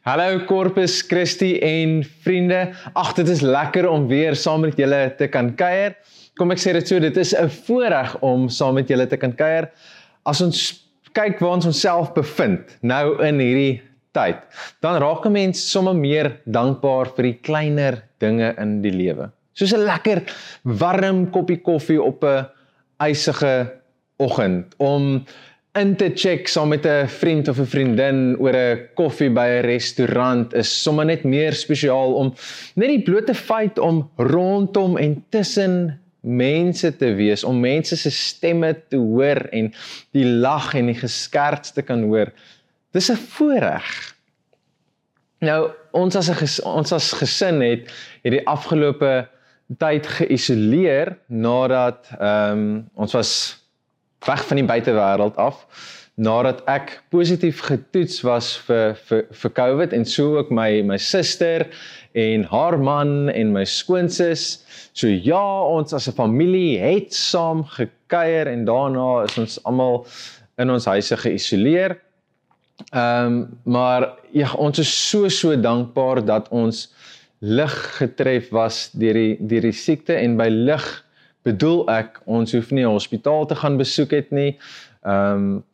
Hallo Corpus Christi en vriende. Ag, dit is lekker om weer saam met julle te kan kuier. Kom ek sê dit so, dit is 'n voorreg om saam met julle te kan kuier. As ons kyk waar ons onsself bevind nou in hierdie tyd, dan raak 'n mens sommer meer dankbaar vir die kleiner dinge in die lewe. Soos 'n lekker warm koppie koffie op 'n ysige oggend om in te check saam met 'n vriend of 'n vriendin oor 'n koffie by 'n restaurant is sommer net meer spesiaal om net die blote feit om rondom en tussen mense te wees, om mense se stemme te hoor en die lag en die geskerts te kan hoor. Dis 'n voorreg. Nou ons as 'n ons as gesin het hierdie afgelope tyd geïsoleer nadat ehm um, ons was weg van die buitewêreld af nadat ek positief getoets was vir vir vir COVID en so ook my my suster en haar man en my skoonsis. So ja, ons as 'n familie het saam gekuier en daarna is ons almal in ons huise geïsoleer. Ehm um, maar ja, ons is so so dankbaar dat ons lig getref was deur die deur die siekte en by lig bedoel ek ons hoef nie 'n hospitaal te gaan besoek het nie. Ehm um,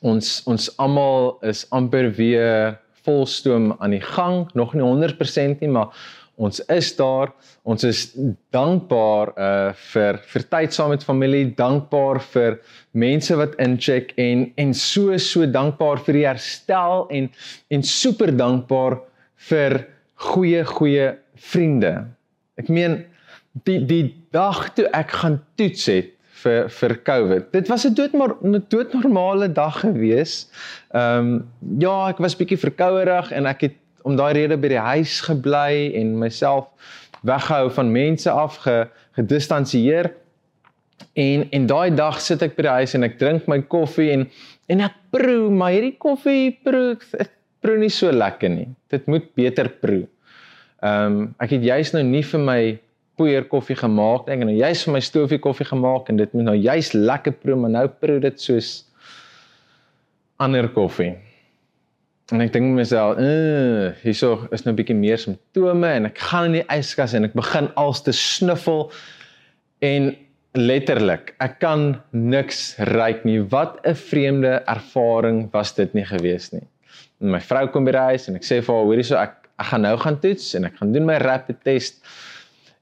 ons ons almal is amper weer volstoom aan die gang, nog nie 100% nie, maar ons is daar. Ons is dankbaar uh vir vir tyd saam met familie, dankbaar vir mense wat incheck en en so so dankbaar vir die herstel en en super dankbaar vir goeie goeie vriende. Ek meen die die dag toe ek gaan toets het vir vir COVID. Dit was 'n doodmaar 'n doodnormale dag gewees. Ehm um, ja, ek was bietjie verkouerig en ek het om daai rede by die huis gebly en myself weggehou van mense af ge, gedistansieer. En en daai dag sit ek by die huis en ek drink my koffie en en ek proe, maar hierdie koffie proe proe nie so lekker nie. Dit moet beter proe. Ehm um, ek het juis nou nie vir my poeier koffie gemaak en nou jy's vir my stofie koffie gemaak en dit moet nou jy's lekker proe maar nou proe dit soos ander koffie. En ek dink myself, uh, hierso is nou 'n bietjie meer simptome en ek gaan in die yskas en ek begin als te snuffel en letterlik, ek kan niks ruik nie. Wat 'n vreemde ervaring was dit nie gewees nie. En my vrou kom by die huis en ek sê vir haar, hoorie so ek ek gaan nou gaan toets en ek gaan doen my rapid test.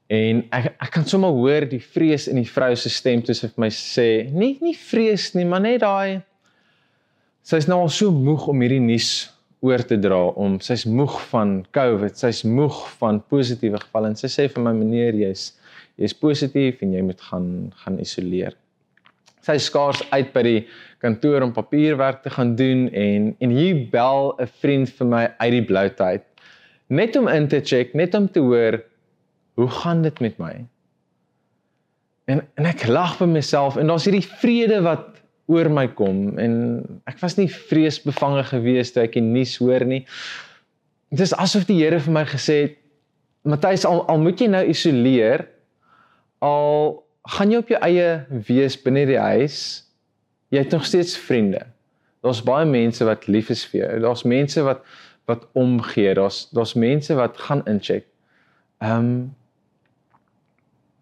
En ek ek kan sommer hoor die vrees in die vrou se stem toe sy vir my sê, "Nie nie vrees nie, maar net daai sy's nou al so moeg om hierdie nuus oor te dra om sy's moeg van COVID, sy's moeg van positiewe gevalle en sy sê vir my meneer, jy's jy's positief en jy moet gaan gaan isoleer." Sy skaars uit by die kantoor om papierwerk te gaan doen en en hier bel 'n vriend vir my uit die blou tyd net om in te check, net om te hoor hoe gaan dit met my? En en ek lag vir myself en daar's hierdie vrede wat oor my kom en ek was nie vreesbevange gewees toe ek die nuus hoor nie. Dit is asof die Here vir my gesê het Matthys al, al moet jy nou isoleer al gaan jy op jou eie wees binne die huis jy het nog steeds vriende. Daar's baie mense wat lief is vir jou. Daar's mense wat wat omgee. Daar's daar's mense wat gaan incheck. Ehm um,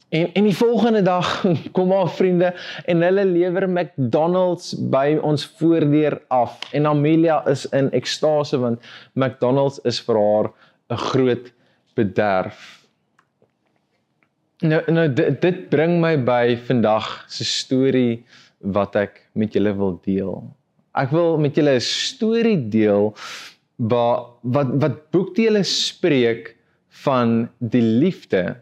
En en die volgende dag kom haar vriende en hulle lewer McDonald's by ons voordeur af. En Amelia is in ekstase want McDonald's is vir haar 'n groot bederf. Nou nou dit, dit bring my by vandag se storie wat ek met julle wil deel. Ek wil met julle 'n storie deel wat wat wat boekdele spreek van die liefde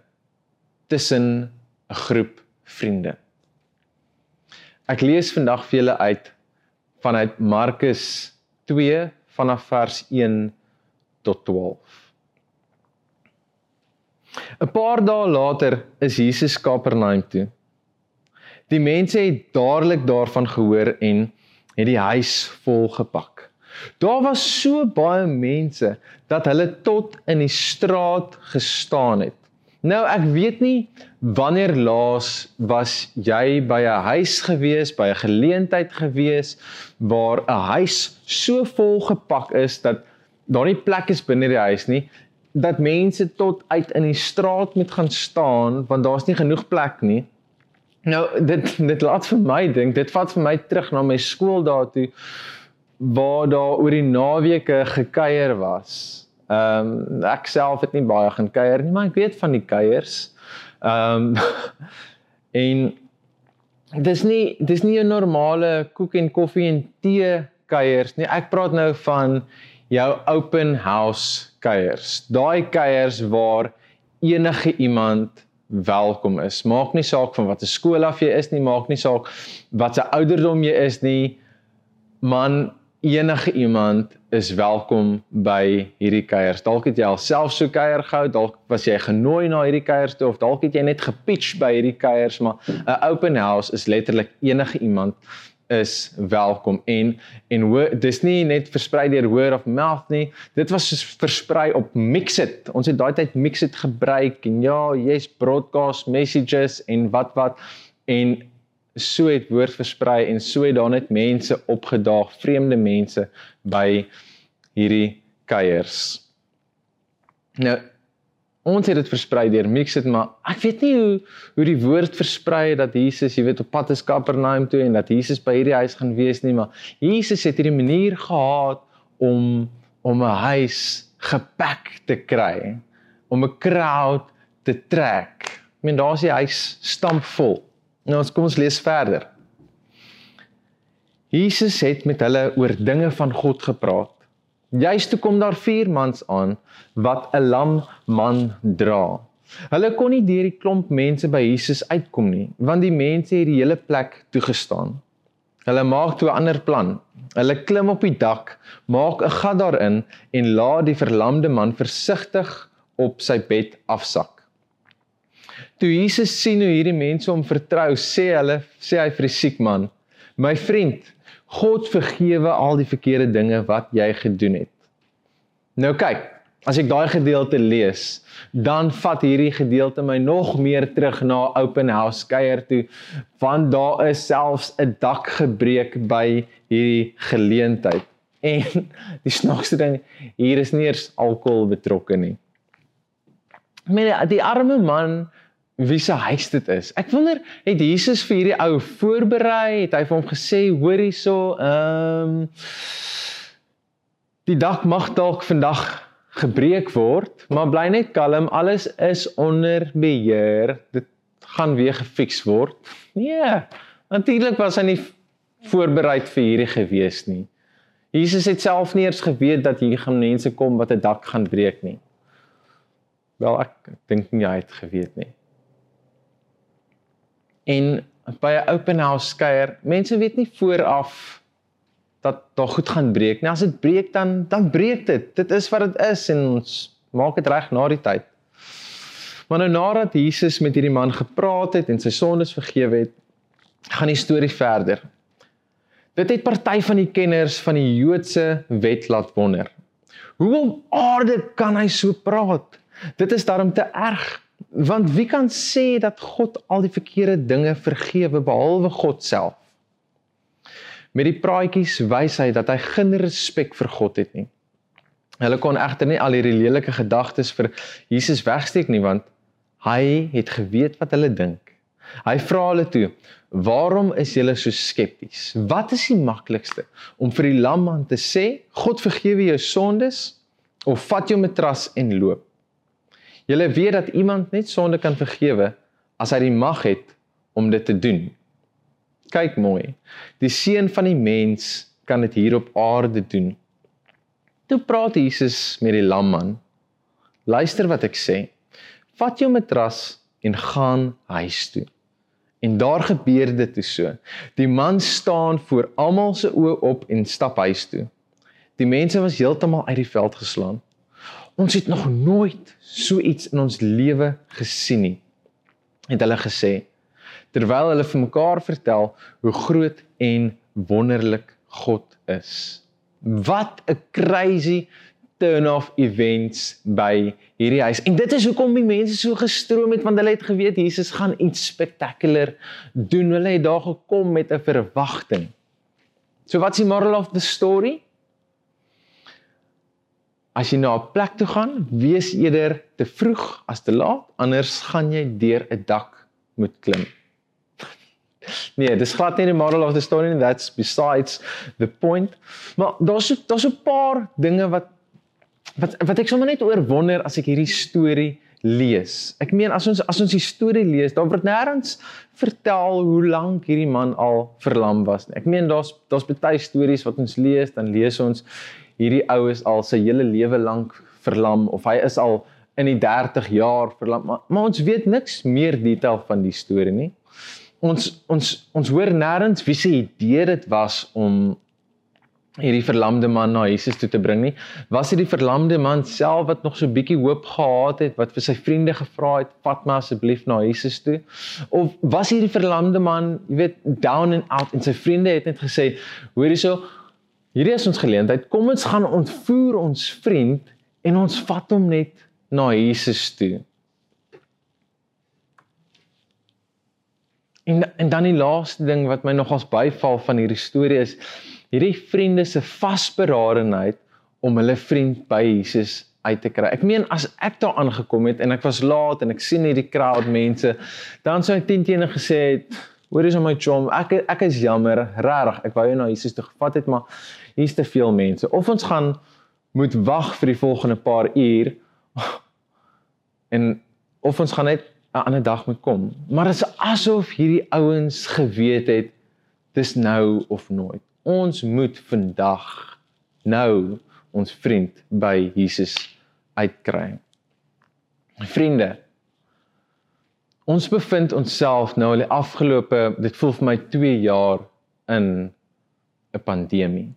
tussen 'n groep vriende. Ek lees vandag vir julle uit vanuit Markus 2 vanaf vers 1 tot 12. 'n Paar dae later is Jesus Kapernaum toe. Die mense het dadelik daarvan gehoor en het die huis vol gepak. Daar was so baie mense dat hulle tot in die straat gestaan het. Nou ek weet nie wanneer laas was jy by 'n huis gewees, by 'n geleentheid gewees waar 'n huis so vol gepak is dat daar nie plek is binne die huis nie, dat mense tot uit in die straat moet gaan staan want daar's nie genoeg plek nie. Nou dit dit laat vir my dink, dit vat vir my terug na my skool daartoe waar daar oor die naweke gekuier was. Ehm um, ek self het nie baie gaan kuier nie, maar ek weet van die kuiers. Ehm um, en dis nie dis nie 'n normale koek en koffie en tee kuiers nie. Ek praat nou van jou open house kuiers. Daai kuiers waar enige iemand welkom is. Maak nie saak van watter skool af jy is nie, maak nie saak wat se ouderdom jy is nie. Man, enige iemand is welkom by hierdie kuiers. Dalk het jy alself so kuier gehou, dalk was jy genooi na hierdie kuiers toe of dalk het jy net gepitch by hierdie kuiers, maar 'n open house is letterlik enige iemand is welkom. En en hoe dis nie net versprei deur word of mouth nie dit was versprei op Mixit. Ons het daai tyd Mixit gebruik en ja jy's broadcast messages en wat wat. En so het woord versprei en so het daar net mense opgedaag vreemde mense by hierdie kuiers nou ons het dit versprei deur Mixit, maar ek weet nie hoe hoe die woord versprei dat Jesus, jy weet, op pad is Kapernaum toe en dat Jesus by hierdie huis gaan wees nie, maar Jesus het hierdie manier gehad om om 'n huis gepak te kry, om 'n crowd te trek. Ek meen daar's die huis stampvol. Nou ons kom ons lees verder. Jesus het met hulle oor dinge van God gepraat. Juist toe kom daar vier mans aan wat 'n lam man dra. Hulle kon nie deur die klomp mense by Jesus uitkom nie, want die mense het die hele plek toegestaan. Hulle maak toe 'n ander plan. Hulle klim op die dak, maak 'n gat daarin en laat die verlamde man versigtig op sy bed afsak. Toe Jesus sien hoe hierdie mense hom vertrou, sê hulle, sê hy vir die siek man: "My vriend, God vergewe al die verkeerde dinge wat jy gedoen het. Nou kyk, as ek daai gedeelte lees, dan vat hierdie gedeelte my nog meer terug na open house kuier toe, want daar is selfs 'n dak gebreek by hierdie geleentheid. En die snaakste ding, hier is nie eers alkohol betrokke nie. Maar die arme man wie se huis dit is. Ek wonder het Jesus vir hierdie ou voorberei? Het hy vir hom gesê hoor hierso, ehm um, die dak mag dalk vandag gebreek word, maar bly net kalm, alles is onder beheer. Dit gaan weer gefiks word. Nee, natuurlik was hy nie voorberei vir hierdie gewees nie. Jesus het self nie eers geweet dat hier gaan mense kom wat 'n dak gaan breek nie. Wel ek, ek dink nie hy het geweet nie en by 'n open house kuier, mense weet nie vooraf dat daar goed gaan breek nie. As dit breek dan dan breek dit. Dit is wat dit is en ons maak dit reg na die tyd. Maar nou nadat Jesus met hierdie man gepraat het en sy sondes vergewe het, gaan die storie verder. Dit het party van die kenners van die Joodse wet laat wonder. Hoe op aarde kan hy so praat? Dit is daarom te erg Want wie kan sê dat God al die verkeerde dinge vergewe behalwe God self? Met die praatjies wys hy dat hy geen respek vir God het nie. Hulle kon egter nie al hierdie lelike gedagtes vir Jesus wegsteek nie want hy het geweet wat hulle dink. Hy vra hulle toe: "Waarom is julle so skepties? Wat is die maklikste om vir die lam man te sê: God vergewe jou sondes of vat jou matras en loop?" Julle weet dat iemand net sonde kan vergewe as hy die mag het om dit te doen. Kyk mooi. Die seun van die mens kan dit hier op aarde doen. Toe praat Jesus met die lam man. Luister wat ek sê. Vat jou matras en gaan huis toe. En daar gebeur dit toe so. Die man staan voor almal se oë op en stap huis toe. Die mense was heeltemal uit die veld geslaan. Ons het nog nooit so iets in ons lewe gesien nie. Het hulle gesê terwyl hulle vir mekaar vertel hoe groot en wonderlik God is. Wat 'n crazy turn-off events by hierdie huis. En dit is hoekom die mense so gestroom het want hulle het geweet Jesus gaan iets spectacular doen. Hulle het daar gekom met 'n verwagting. So wat's die moral of the story? As jy na 'n plek toe gaan, wees eerder te vroeg as te laat, anders gaan jy deur 'n dak moet klim. Nee, dis glad nie die moral of the story and that's besides the point. Maar daar's daar's 'n paar dinge wat wat wat ek sommer net oor wonder as ek hierdie storie lees. Ek meen as ons as ons die storie lees, dan word nêrens vertel hoe lank hierdie man al verlam was nie. Ek meen daar's daar's baie stories wat ons lees, dan lees ons hierdie ou is al sy hele lewe lank verlam of hy is al in die 30 jaar verlam, maar, maar ons weet niks meer detail van die storie nie ons ons ons hoor nêrens wie se idee dit was om hierdie verlamde man na Jesus toe te bring nie. Was dit die verlamde man self wat nog so bietjie hoop gehad het wat vir sy vriende gevra het, "Vat my asseblief na Jesus toe?" Of was hierdie verlamde man, jy weet, down and out en sy vriende het net gesê, "Hoor hierso, hierdie is ons geleentheid. Kom ons gaan ontvoer ons vriend en ons vat hom net na Jesus toe." En en dan die laaste ding wat my nogals byval van hierdie storie is hierdie vriende se vasberadenheid om hulle vriend by Jesus uit te kry. Ek meen as ek daar aangekom het en ek was laat en ek sien hierdie crowd mense, dan sou ek teen teenoor gesê het, "Hoor is my chom, ek ek is jammer, regtig. Ek wou jou na Jesus toe gevat het, maar hier's te veel mense. Of ons gaan moet wag vir die volgende paar uur en of ons gaan net 'n ander dag moet kom. Maar dit is asof hierdie ouens geweet het dis nou of nooit. Ons moet vandag nou ons vriend by Jesus uitkry. Vriende, ons bevind onsself nou al die afgelope dit voel vir my 2 jaar in 'n pandemie.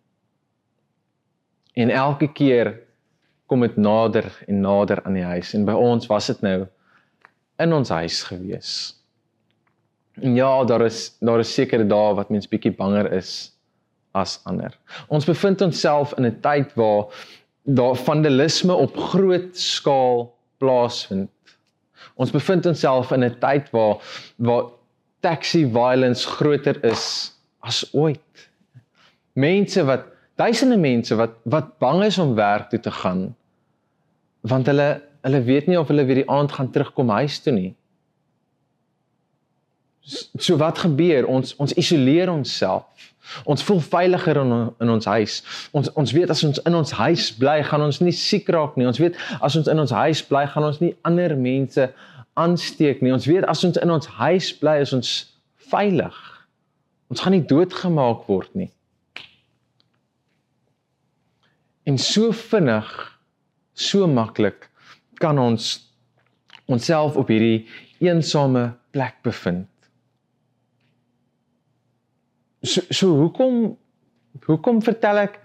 En elke keer kom dit nader en nader aan die huis en by ons was dit nou in ons huis gewees. En ja, daar is daar is sekere dae wat mens bietjie banger is as ander. Ons bevind onsself in 'n tyd waar daar vandalisme op groot skaal plaasvind. Ons bevind onsself in 'n tyd waar waar taxi violence groter is as ooit. Mense wat duisende mense wat wat bang is om werk toe te gaan want hulle hulle weet nie of hulle weer die aand gaan terugkom huis toe nie. So wat gebeur? Ons ons isoleer onsself. Ons voel veiliger in in ons huis. Ons ons weet as ons in ons huis bly, gaan ons nie siek raak nie. Ons weet as ons in ons huis bly, gaan ons nie ander mense aansteek nie. Ons weet as ons in ons huis bly, is ons veilig. Ons gaan nie doodgemaak word nie. En so vinnig, so maklik kan ons onsself op hierdie eensame plek bevind. So, so hoekom hoekom vertel ek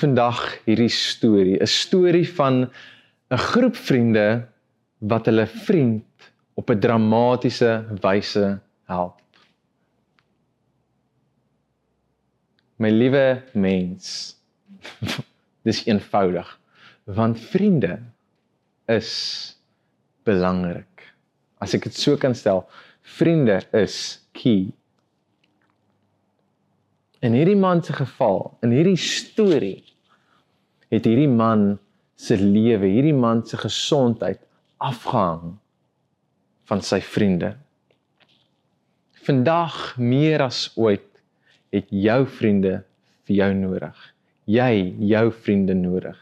vandag hierdie storie? 'n Storie van 'n groep vriende wat hulle vriend op 'n dramatiese wyse help. My liewe mens, dis eenvoudig want vriende is belangrik. As ek dit so kan stel, vriende is key. In hierdie man se geval, in hierdie storie, het hierdie man se lewe, hierdie man se gesondheid afgehang van sy vriende. Vandag meer as ooit het jou vriende vir jou nodig jy jou vriende nodig.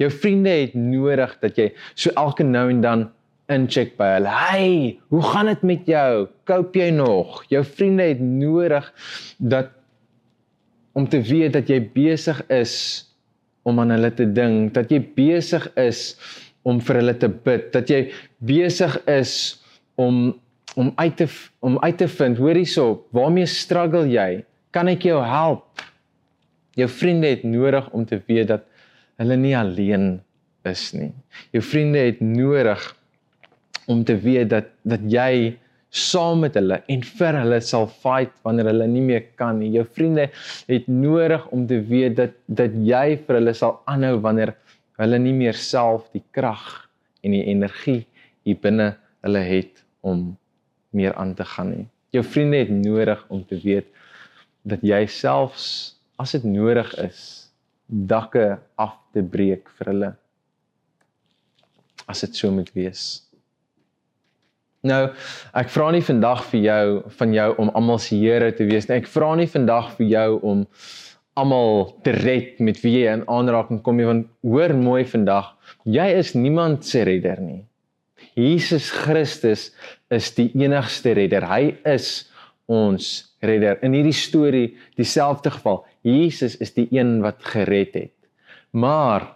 Jou vriende het nodig dat jy so elke nou en dan incheck by hulle. Hey, hoe gaan dit met jou? Koop jy nog? Jou vriende het nodig dat om te weet dat jy besig is om aan hulle te dink, dat jy besig is om vir hulle te bid, dat jy besig is om om uit te om uit te vind, hoor hierso, waarmee struggle jy? Kan ek jou help? Jou vriende het nodig om te weet dat hulle nie alleen is nie. Jou vriende het nodig om te weet dat dat jy saam met hulle en vir hulle sal fight wanneer hulle nie meer kan nie. Jou vriende het nodig om te weet dat dat jy vir hulle sal aanhou wanneer hulle nie meer self die krag en die energie hier binne hulle het om meer aan te gaan nie. Jou vriende het nodig om te weet dat jy selfs as dit nodig is dakke af te breek vir hulle as dit so moet wees. Nou, ek vra nie vandag vir jou van jou om almal se Here te wees nie. Ek vra nie vandag vir jou om almal te red met wie jy in aanraking kom nie want hoor mooi vandag, jy is niemand se redder nie. Jesus Christus is die enigste redder. Hy is ons redder. In hierdie storie, dieselfde geval, Jesus is die een wat gered het. Maar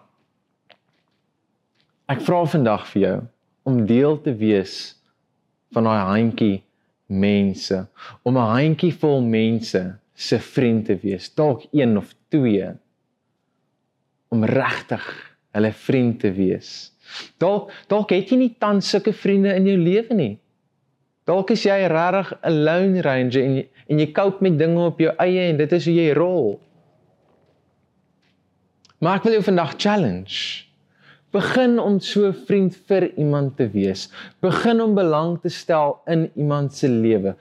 ek vra vandag vir jou om deel te wees van daai handjie mense, om 'n handjie vol mense se vriend te wees, dalk een of twee om regtig hulle vriend te wees. Dalk dalk het jy nie tans sulke vriende in jou lewe nie. Dalk is jy regtig 'n lone ranger en en jy cope met dinge op jou eie en dit is hoe jy rol. Maar ek wil jou vandag challenge. Begin om so vriend vir iemand te wees. Begin om belang te stel in iemand se lewe.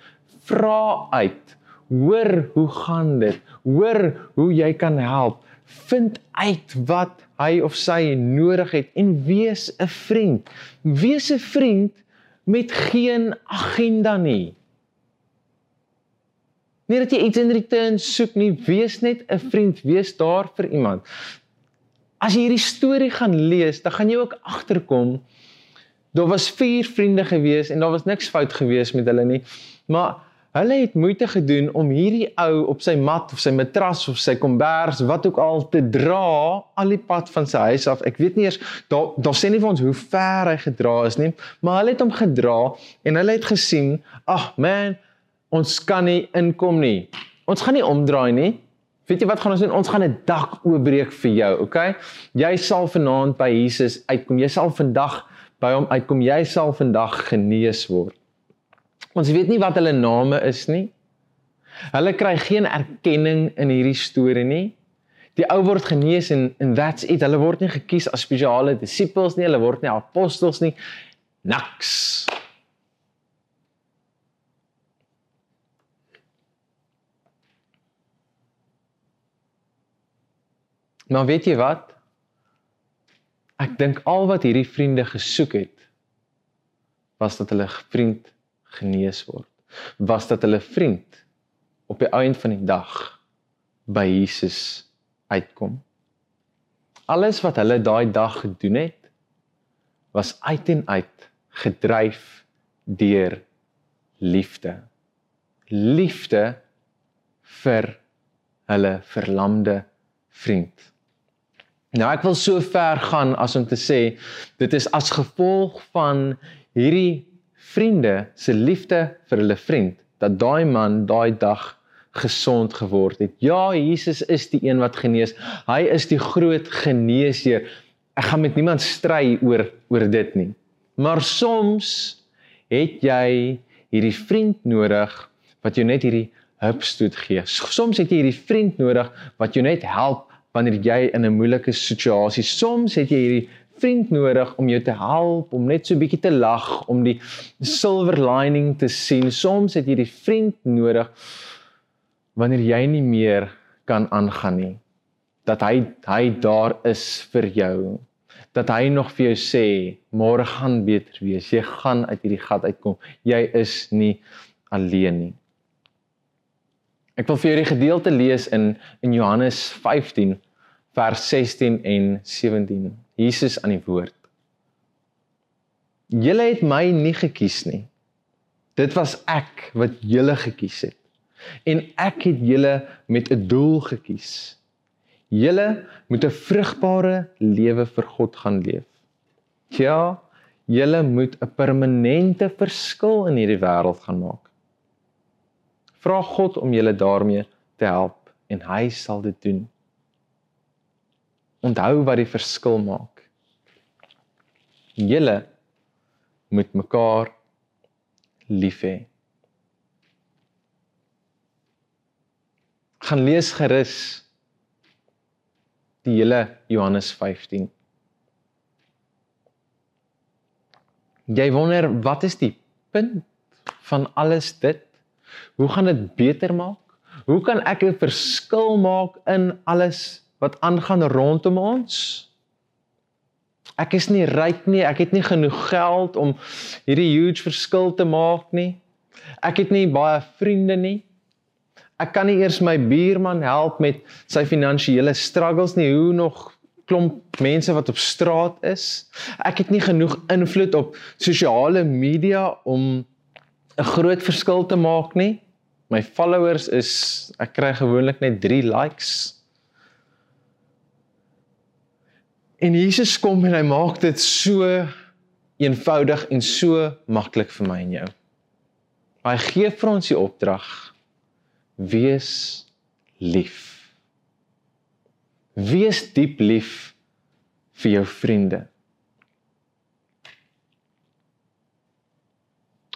Vra uit. Hoor hoe gaan dit? Hoor hoe jy kan help. Vind uit wat hy of sy nodig het en wees 'n vriend. Wees 'n vriend met geen agenda nie. Nie dat jy iets in return soek nie, wees net 'n vriend, wees daar vir iemand. As jy hierdie storie gaan lees, dan gaan jy ook agterkom daar was vier vriende gewees en daar was niks fout gewees met hulle nie. Maar Hulle het moeite gedoen om hierdie ou op sy mat of sy matras of sy kombers wat ook al te dra al die pad van sy huis af. Ek weet nie eers daar daar sê nie vir ons hoe ver hy gedra is nie, maar hulle het hom gedra en hulle het gesien, ag man, ons kan nie inkom nie. Ons gaan nie omdraai nie. Weet jy wat gaan ons doen? Ons gaan 'n dak oopbreek vir jou, okay? Jy sal vanaand by Jesus uitkom. Jy sal vandag by hom uitkom. Jy sal vandag genees word. Ons weet nie wat hulle name is nie. Hulle kry geen erkenning in hierdie storie nie. Die ou word genees en and that's it. Hulle word nie gekies as spesiale disippels nie, hulle word nie apostels nie. Niks. Maar weet jy wat? Ek dink al wat hierdie vriende gesoek het was dat hulle vriend genees word was dat hulle vriend op die einde van die dag by Jesus uitkom. Alles wat hulle daai dag gedoen het was uit en uit gedryf deur liefde. Liefde vir hulle verlamde vriend. Nou ek wil so ver gaan as om te sê dit is as gevolg van hierdie vriende se liefde vir hulle vriend dat daai man daai dag gesond geword het. Ja, Jesus is die een wat genees. Hy is die groot geneesheer. Ek gaan met niemand stry oor oor dit nie. Maar soms het jy hierdie vriend nodig wat jou net hierdie hupstoot gee. Soms het jy hierdie vriend nodig wat jou net help wanneer jy in 'n moeilike situasie. Soms het jy hierdie vriend nodig om jou te help, om net so bietjie te lag, om die silver lining te sien. Soms het jy die vriend nodig wanneer jy nie meer kan aangaan nie. Dat hy hy daar is vir jou. Dat hy nog vir jou sê, môre gaan beter wees. Jy gaan uit hierdie gat uitkom. Jy is nie alleen nie. Ek wil vir julle 'n gedeelte lees in in Johannes 15 vers 16 en 17. Jesus aan die woord. Julle het my nie gekies nie. Dit was ek wat julle gekies het. En ek het julle met 'n doel gekies. Julle moet 'n vrugbare lewe vir God gaan leef. Ja, julle moet 'n permanente verskil in hierdie wêreld gaan maak. Vra God om julle daarmee te help en hy sal dit doen. Onthou wat die verskil maak. Julle moet mekaar lief hê. Gaan lees gerus die hele Johannes 15. Jy wonder wat is die punt van alles dit? Hoe gaan dit beter maak? Hoe kan ek 'n verskil maak in alles wat aangaan rondom ons. Ek is nie ryk nie, ek het nie genoeg geld om hierdie huge verskil te maak nie. Ek het nie baie vriende nie. Ek kan nie eers my buurman help met sy finansiële struggles nie. Hoe nog klomp mense wat op straat is. Ek het nie genoeg invloed op sosiale media om 'n groot verskil te maak nie. My followers is ek kry gewoonlik net 3 likes. En Jesus kom en hy maak dit so eenvoudig en so maklik vir my en jou. Hy gee vir ons die opdrag: wees lief. Wees diep lief vir jou vriende.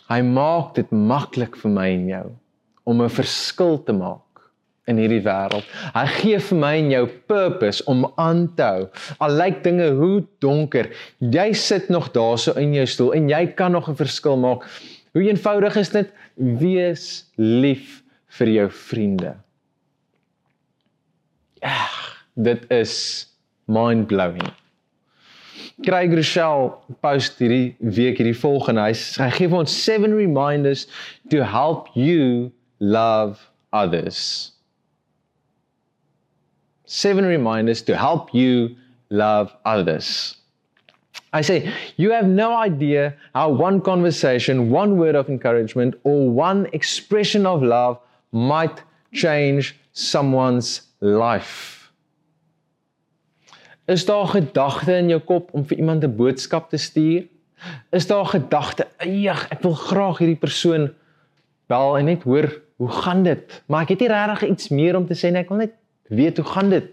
Hy maak dit maklik vir my en jou om 'n verskil te maak in hierdie wêreld. Hy gee vir my en jou purpose om aan te hou. Al lyk dinge hoe donker, jy sit nog daarso in jou stoel en jy kan nog 'n verskil maak. Hoe eenvoudig is dit? Wees lief vir jou vriende. Ja, dit is mind-blowing. Craig Rochelle post hierdie week hierdie volgende. Hy, hy gee vir ons 7 reminders to help you love others seven reminders to help you love others. I say, you have no idea how one conversation, one word of encouragement, or one expression of love might change someone's life. Is daar gedagte in jou kop om vir iemand 'n boodskap te stuur? Is daar gedagte, "Ag, ek wil graag hierdie persoon bel en net hoor hoe gaan dit?" Maar ek het nie regtig iets meer om te sê nie. Ek wil net weet hoe gaan dit?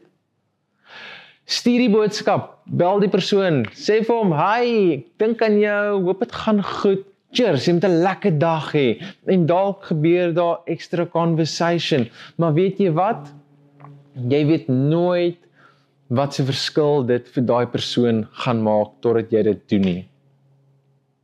Stuur die boodskap, bel die persoon, sê vir hom, "Hi, ek dink aan jou, hoop dit gaan goed. Cheers, jy moet 'n lekker dag hê." En dalk gebeur daar ekstra conversation, maar weet jy wat? Jy weet nooit wat se verskil dit vir daai persoon gaan maak totdat jy dit doen nie.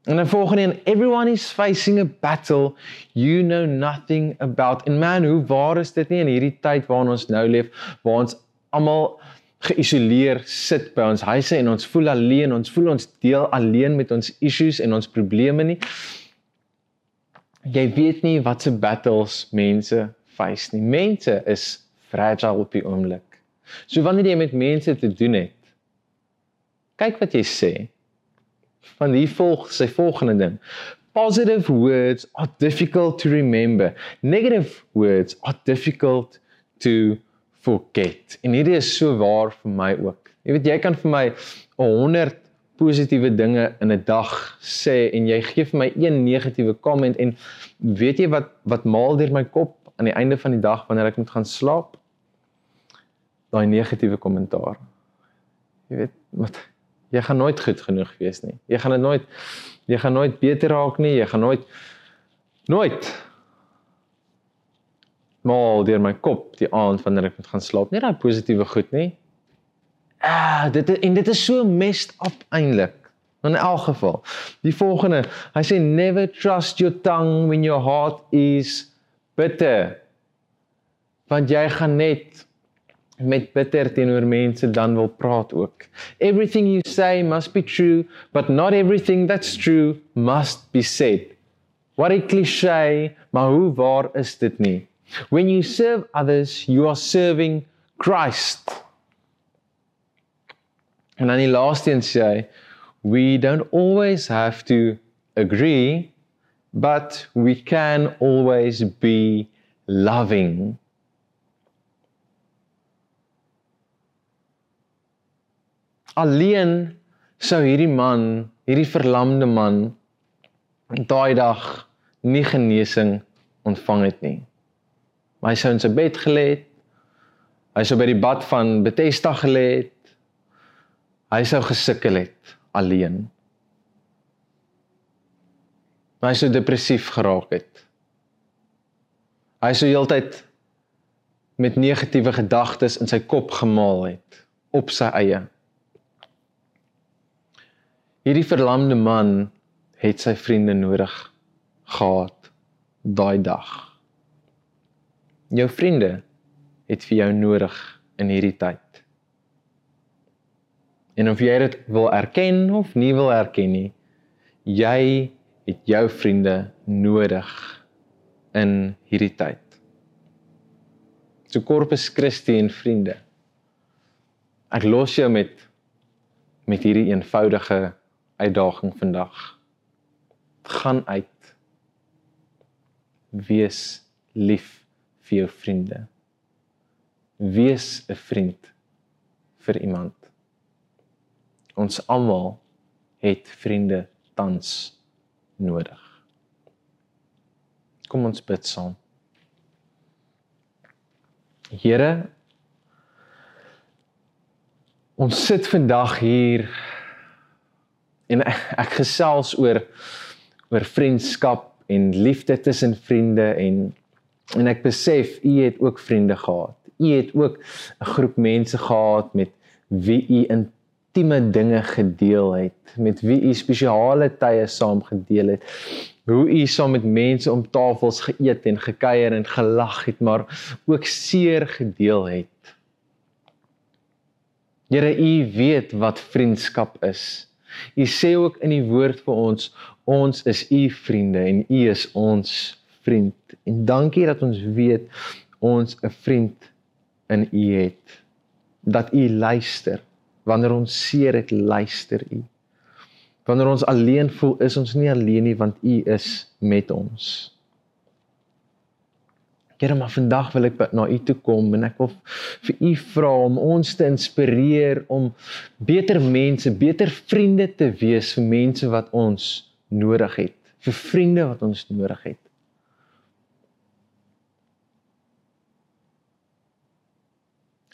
En dan volgende een, everyone is facing a battle you know nothing about. En man, hoe waar is dit nie in hierdie tyd waarin ons nou leef, waar ons almal geïsoleer sit by ons huise en ons voel alleen, ons voel ons deel alleen met ons issues en ons probleme nie. Jy weet nie wat se battles mense face nie. Mense is fragile op die oomblik. So wanneer jy met mense te doen het, kyk wat jy sê van hier volg sy volgende ding. Positive words are difficult to remember. Negative words are difficult to forget. En hierdie is so waar vir my ook. Jy weet jy kan vir my 100 positiewe dinge in 'n dag sê en jy gee vir my een negatiewe comment en weet jy wat wat maal deur my kop aan die einde van die dag wanneer ek moet gaan slaap? Daai negatiewe kommentaar. Jy weet wat jy gaan nooit goed genoeg wees nie. Jy gaan dit nooit jy gaan nooit beter raak nie. Jy gaan nooit nooit mal deur my kop die aand wanneer ek moet gaan slaap. Nie daai positiewe goed nie. Ah, dit en dit is so messed up eintlik. In elk geval. Die volgende, hy sê never trust your tongue when your heart is bitter. Want jy gaan net met bitter teenoor mense dan wil praat ook. Everything you say must be true, but not everything that's true must be said. What a cliché, maar hoe waar is dit nie? When you serve others, you are serving Christ. En dan die laaste een sê hy, we don't always have to agree, but we can always be loving. Alleen sou hierdie man, hierdie verlamde man daai dag nie genesing ontvang het nie. Maar hy sou in sy bed gelê het. Hy sou by die bad van Bethesda gelê het. Hy sou gesukkel het alleen. Hy sou depressief geraak het. Hy sou heeltyd met negatiewe gedagtes in sy kop gemaal het op sy eie. Hierdie verlamde man het sy vriende nodig gehad daai dag. Jou vriende het vir jou nodig in hierdie tyd. En of jy dit wil erken of nie wil erken nie, jy het jou vriende nodig in hierdie tyd. So Corpus Christi en vriende. Ek los jou met met hierdie eenvoudige uitdaging vandag. Gaan uit. Wees lief vir jou vriende. Wees 'n vriend vir iemand. Ons almal het vriende tans nodig. Kom ons bid saam. Here ons sit vandag hier en ek, gesels oor oor vriendskap en liefde tussen vriende en en ek besef u het ook vriende gehad. U het ook 'n groep mense gehad met wie u intieme dinge gedeel het, met wie u spesiale tye saam gedeel het hoe u saam met mense om tafels geëet en gekuier en gelag het, maar ook seer gedeel het. Here, u weet wat vriendskap is. U sê ook in die woord vir ons, ons is u vriende en u is ons vriend. En dankie dat ons weet ons 'n vriend in u het. Dat u luister. Wanneer ons seer het, luister u. Wanneer ons alleen voel, is ons nie alleen nie want U is met ons. Here, maar vandag wil ek na U toe kom en ek wil vir U vra om ons te inspireer om beter mense, beter vriende te wees vir mense wat ons nodig het, vir vriende wat ons nodig het.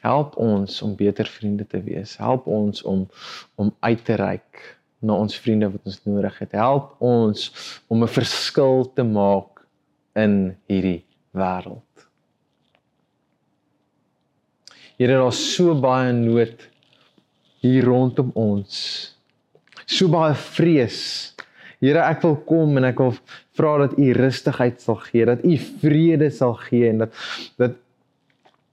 Help ons om beter vriende te wees. Help ons om om uit te reik na ons vriende wat ons nodig het. Help ons om 'n verskil te maak in hierdie wêreld. Here, daar's so baie nood hier rondom ons. So baie vrees. Here, ek wil kom en ek wil vra dat U rustigheid sal gee, dat U vrede sal gee en dat dat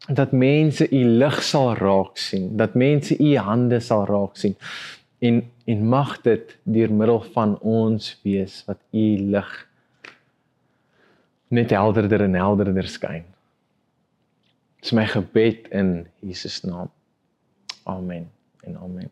dat mense U lig sal raak sien, dat mense U hande sal raak sien en en mag dit deur middel van ons wees wat u lig net helderder en helderder skyn. Dis my gebed in Jesus naam. Amen en amen.